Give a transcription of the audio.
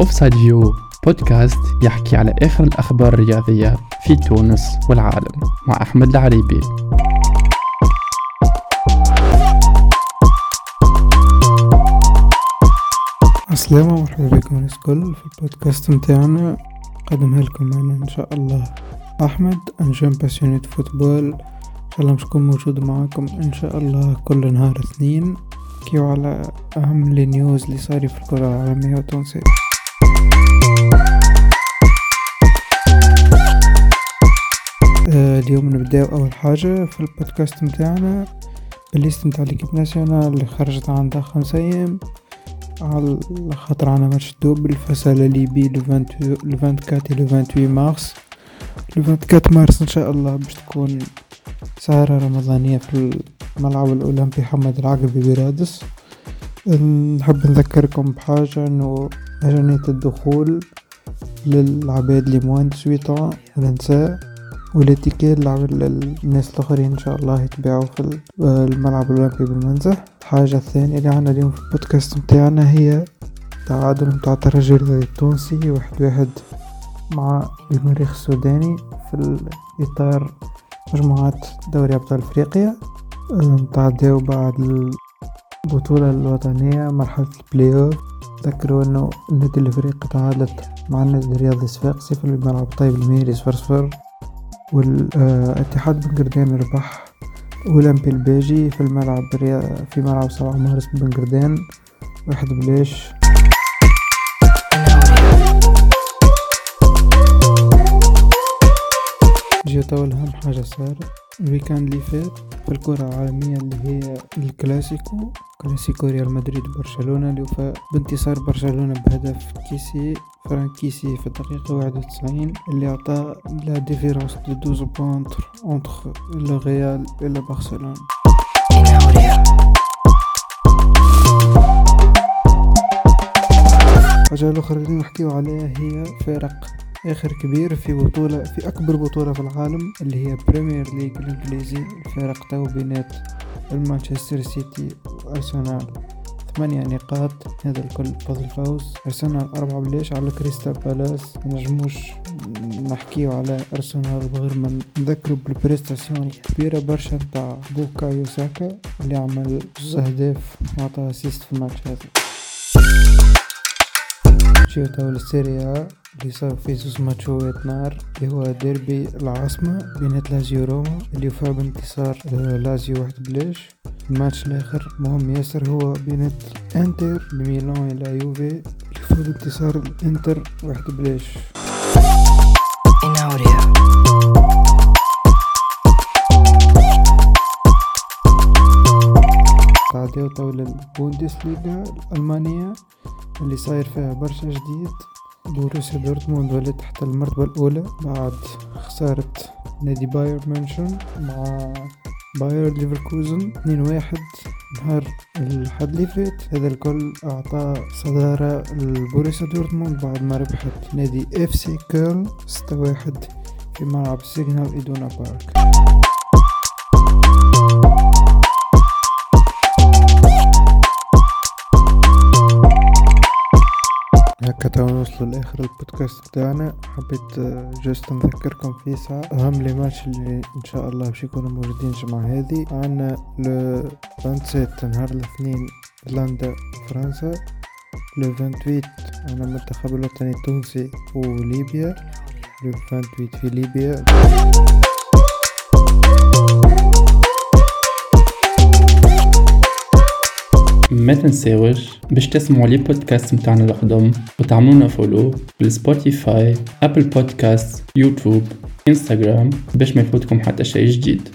Offside View podcast يحكي على آخر الأخبار الرياضية في تونس والعالم مع أحمد العريبي. السلام ومرحبا بكم الناس الكل في البودكاست متاعنا قدمها لكم معنا إن شاء الله أحمد un jeune passionné de football إن شاء الله مش موجود معاكم إن شاء الله كل نهار اثنين. كيو على أهم ال news اللي صاري في الكرة العالمية والتونسية. اليوم نبداو أول حاجة في البودكاست متاعنا. بال liste متاع l'équipe nationale اللي خرجت عندها خمسة أيام. على خاطر عنا match double face à la Libye le 24 le 28 mars. le 24 مارس إن شاء الله باش تكون سهرة رمضانية في الملعب الأولمبي محمد العقبي برادس. نحب نذكركم بحاجة إنه مجانية الدخول للعباد اللي موان 18 النساء والاتيكيت لعب الناس الآخرين إن شاء الله يتباعوا في الملعب الأولمبي بالمنزح الحاجة الثانية اللي عنا اليوم في البودكاست متاعنا هي تعادل متاع الترجي التونسي واحد واحد مع المريخ السوداني في الاطار مجموعات دوري أبطال أفريقيا نتعداو بعد البطولة الوطنية مرحلة البلاي اوف تذكروا إنه النادي الأفريقي تعادلت مع النادي الرياضي صفاقسي في الملعب طيب الميري صفر صفر. والاتحاد بن قردان ربح أولمبي الباجي في الملعب في ملعب سبعة مارس بن قردان واحد بلاش أول أهم حاجة صارت ال weekend اللي فات في الكرة العالمية اللي هي الكلاسيكو. كلاسيكو ريال مدريد برشلونة اللي وفى بانتصار برشلونة بهدف كيسي فرانك كيسي في الدقيقة واحد وتسعين اللي عطى la différence de douze points entre le Real et le برشلونة الحاجة الأخرى اللي نحكيو عليها هي فرق آخر كبير في بطولة في أكبر بطولة في العالم اللي هي بريمير ليج الإنجليزي الفرق تو بينات المانشستر سيتي وأرسنال. ثمانية نقاط هذا الكل فضل فوز أرسنال أربعة بلاش على كريستال بالاس. منجموش نحكيو على أرسنال بغير ما نذكرو بال prestation الكبيرة برشا نتاع بوكايو ساكا اللي عمل جوز أهداف وعطى assist في الماتش هذا نجيو تو السيريا اللي صار في زوز ماتشوات نار اللي هو ديربي العاصمة بين لازيو روما اللي وفى بانتصار لازيو واحد بلاش. الماتش الآخر مهم ياسر هو بين انتر ميلان واليوفي اللي وفى بانتصار الانتر واحد بلاش. تعديو طول البوندسليغا الألمانية اللي صاير فيها برشا جديد. بوروسيا دورتموند ولات تحت المرتبة الأولى بعد خسارة نادي بايرن مونشن مع باير ليفركوزن اتنين واحد نهار الحد اللي فات. هذا الكل أعطى صدارة لبوروسيا دورتموند بعد ما ربحت نادي إف سي كولن ستة واحد في ملعب سيغنال إيدونا بارك. هكا تو نوصلوا لآخر البودكاست بتاعنا. حبيت just نذكركم في ساعة. أهم les matchs اللي إن شاء الله باش يكونوا موجودين الجمعة هذه عنا le 27 نهار الاثنين هولندا وفرنسا le 28 عنا المنتخب الوطني التونسي وليبيا le 28 في ليبيا. ما تنساوش باش تسمعوا le podcast متاعنا القدم وتعملونا follow بالسبوتيفاي ابل بودكاست يوتيوب انستغرام باش ما يفوتكم حتى شيء جديد.